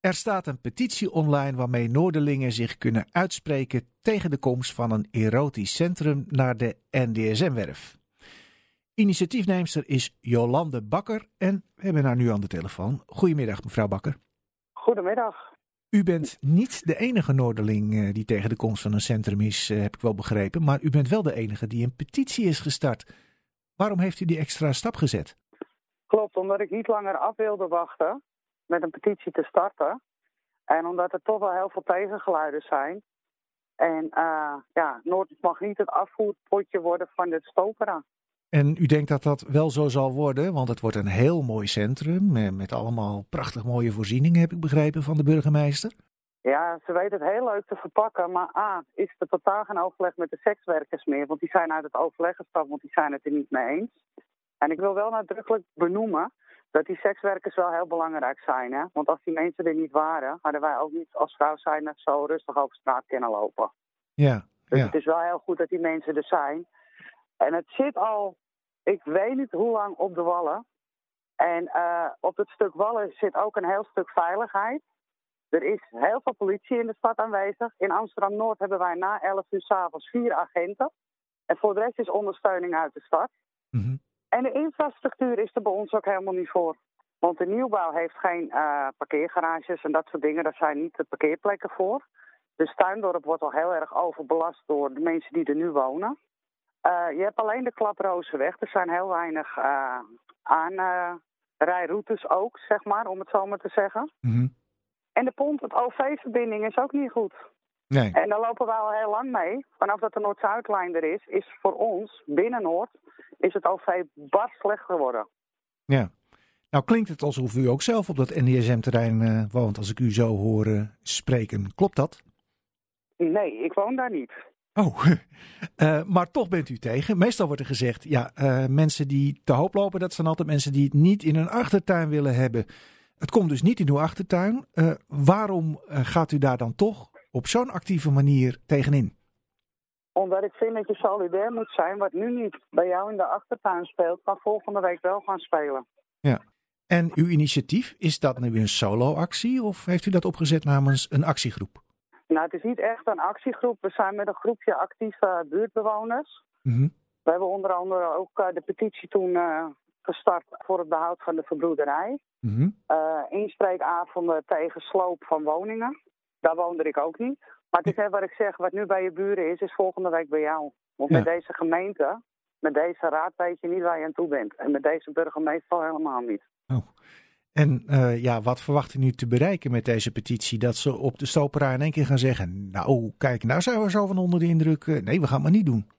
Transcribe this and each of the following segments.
Er staat een petitie online waarmee Noorderlingen zich kunnen uitspreken tegen de komst van een erotisch centrum naar de NDSM-werf. Initiatiefneemster is Jolande Bakker en we hebben haar nu aan de telefoon. Goedemiddag, mevrouw Bakker. Goedemiddag. U bent niet de enige Noorderling eh, die tegen de komst van een centrum is, eh, heb ik wel begrepen. Maar u bent wel de enige die een petitie is gestart. Waarom heeft u die extra stap gezet? Klopt, omdat ik niet langer af wilde wachten met een petitie te starten. En omdat er toch wel heel veel tegengeluiden zijn. En uh, ja, Noord mag niet het afvoerpotje worden van dit stopera. En u denkt dat dat wel zo zal worden, want het wordt een heel mooi centrum met allemaal prachtig mooie voorzieningen, heb ik begrepen van de burgemeester. Ja, ze weten het heel leuk te verpakken, maar A, is er totaal geen overleg met de sekswerkers meer, want die zijn uit het overleg gestapt, want die zijn het er niet mee eens. En ik wil wel nadrukkelijk benoemen dat die sekswerkers wel heel belangrijk zijn. Hè? Want als die mensen er niet waren, hadden wij ook niet als vrouw zijn zo rustig over straat kunnen lopen. Ja, dus ja. het is wel heel goed dat die mensen er zijn. En het zit al, ik weet niet hoe lang op de wallen. En uh, op het stuk wallen zit ook een heel stuk veiligheid. Er is heel veel politie in de stad aanwezig. In Amsterdam-Noord hebben wij na 11 uur s'avonds vier agenten. En voor de rest is ondersteuning uit de stad. Mm -hmm. En de infrastructuur is er bij ons ook helemaal niet voor. Want de nieuwbouw heeft geen uh, parkeergarages en dat soort dingen. Daar zijn niet de parkeerplekken voor. Dus Tuindorp wordt al heel erg overbelast door de mensen die er nu wonen. Uh, je hebt alleen de Klaprozenweg. Er zijn heel weinig uh, aanrijroutes ook, zeg maar, om het zo maar te zeggen. Mm -hmm. En de pont, het OV-verbinding is ook niet goed. Nee. En daar lopen we al heel lang mee. Vanaf dat de Noord-Zuidlijn er is, is voor ons, binnen Noord, is het OV bar slecht geworden. Ja. Nou klinkt het alsof u ook zelf op dat NDSM-terrein uh, woont, als ik u zo hoor uh, spreken. Klopt dat? Nee, ik woon daar niet. Oh, uh, maar toch bent u tegen. Meestal wordt er gezegd, ja, mensen die te hoop lopen, dat zijn altijd mensen die het niet in hun achtertuin willen hebben. Het komt dus niet in uw achtertuin. waarom gaat u daar dan toch op zo'n actieve manier tegenin? Omdat ik vind dat je solidair moet zijn. Wat nu niet bij jou in de achtertuin speelt, kan volgende week wel gaan spelen. Ja. En uw initiatief, is dat nu een solo-actie of heeft u dat opgezet namens een actiegroep? Nou, het is niet echt een actiegroep. We zijn met een groepje actieve buurtbewoners. Mm -hmm. We hebben onder andere ook uh, de petitie toen uh, gestart voor het behoud van de verbroederij. Mm -hmm. uh, inspreekavonden tegen sloop van woningen. Daar woonde ik ook niet. Maar het is net wat ik zeg, wat nu bij je buren is, is volgende week bij jou. Want Ja. met deze gemeente, met deze raad weet je niet waar je aan toe bent. En met deze burgemeester al helemaal niet. Oh. En uh, ja, wat verwacht u nu te bereiken met deze petitie? Dat ze op de stopera in één keer gaan zeggen, nou kijk, nou zijn we zo van onder de indruk. Uh, nee, we gaan het maar niet doen.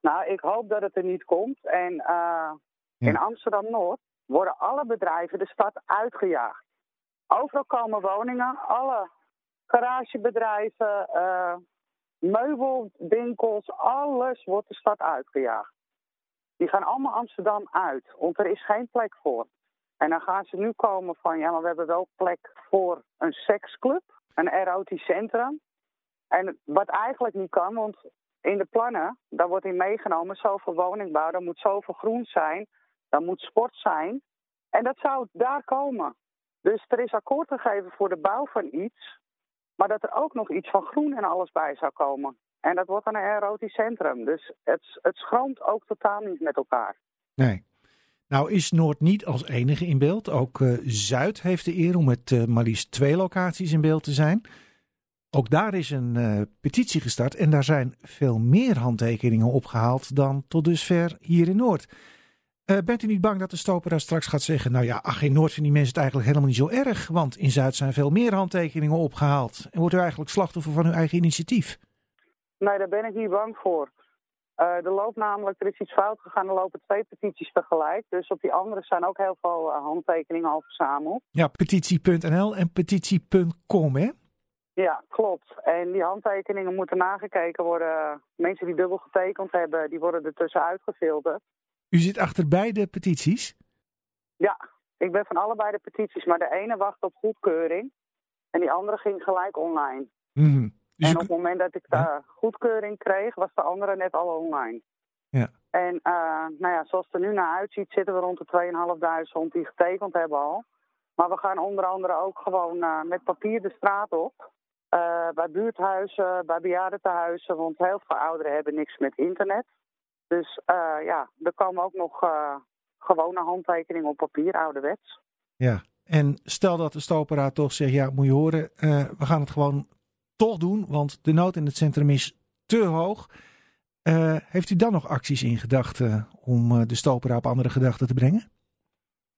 Nou, ik hoop dat het er niet komt. En uh, Ja. in Amsterdam-Noord worden alle bedrijven de stad uitgejaagd. Overal komen woningen, alle garagebedrijven, uh, meubelwinkels, alles wordt de stad uitgejaagd. Die gaan allemaal Amsterdam uit, want er is geen plek voor. En dan gaan ze nu komen van, ja, maar we hebben wel plek voor een seksclub, een erotisch centrum. En wat eigenlijk niet kan, want in de plannen, daar wordt in meegenomen zoveel woningbouw, er moet zoveel groen zijn, er moet sport zijn. En dat zou daar komen. Dus er is akkoord gegeven voor de bouw van iets, maar dat er ook nog iets van groen en alles bij zou komen. En dat wordt dan een erotisch centrum. Dus het, het schroomt ook totaal niet met elkaar. Nee. Nou is Noord niet als enige in beeld. Ook uh, Zuid heeft de eer om met uh, maar liefst twee locaties in beeld te zijn. Ook daar is een uh, petitie gestart en daar zijn veel meer handtekeningen opgehaald dan tot dusver hier in Noord. Uh, bent u niet bang dat de Stopera straks gaat zeggen: Nou ja, ach, in Noord vinden die mensen het eigenlijk helemaal niet zo erg, want in Zuid zijn veel meer handtekeningen opgehaald. En wordt u eigenlijk slachtoffer van uw eigen initiatief? Nee, daar ben ik niet bang voor. Uh, er loopt namelijk, er is iets fout gegaan, er lopen twee petities tegelijk. Dus op die andere zijn ook heel veel uh, handtekeningen al verzameld. Ja, petitie.nl en petitie.com, hè? Ja, klopt. En die handtekeningen moeten nagekeken worden. Mensen die dubbel getekend hebben, die worden er tussenuit gefilterd. U zit achter beide petities? Ja, ik ben van allebei de petities, maar de ene wacht op goedkeuring en die andere ging gelijk online. Mm -hmm. dus en op het moment dat ik de ja? goedkeuring kreeg, was de andere net al online. Ja. En uh, nou ja, zoals het er nu naar uitziet, zitten we rond de 2.500 die getekend hebben al. Maar we gaan onder andere ook gewoon eh, met papier de straat op. Eh, bij buurthuizen, bij bejaardentehuizen, want heel veel ouderen hebben niks met internet. Dus uh, ja, er komen ook nog gewone handtekeningen op papier, ouderwets. Ja, en stel dat de stoperaad toch zegt, ja, moet je horen, we gaan het gewoon toch doen, want de nood in het centrum is te hoog. heeft u dan nog acties in gedachten om de stopera op andere gedachten te brengen?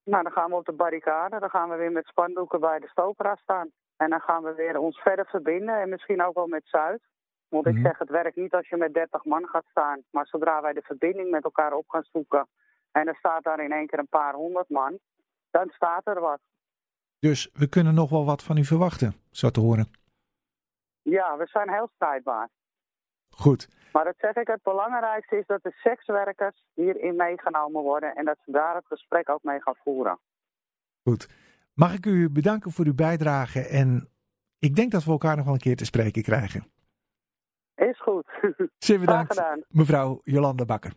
Nou, dan gaan we op de barricade. Dan gaan we weer met spandoeken bij de stopera staan. En dan gaan we weer ons verder verbinden. En misschien ook wel met Zuid. Want ik mhm. zeg, het werkt niet als je met 30 man gaat staan. Maar zodra wij de verbinding met elkaar op gaan zoeken. En er staat daar in één keer een paar honderd man. Dan staat er wat. Dus we kunnen nog wel wat van u verwachten, zo te horen. Ja, we zijn heel strijdbaar. Goed. Maar dat zeg ik, het belangrijkste is dat de sekswerkers hierin meegenomen worden en dat ze daar het gesprek ook mee gaan voeren. Goed. Mag ik u bedanken voor uw bijdrage en ik denk dat we elkaar nog wel een keer te spreken krijgen. Is goed. Zeer bedankt, mevrouw Jolanda Bakker.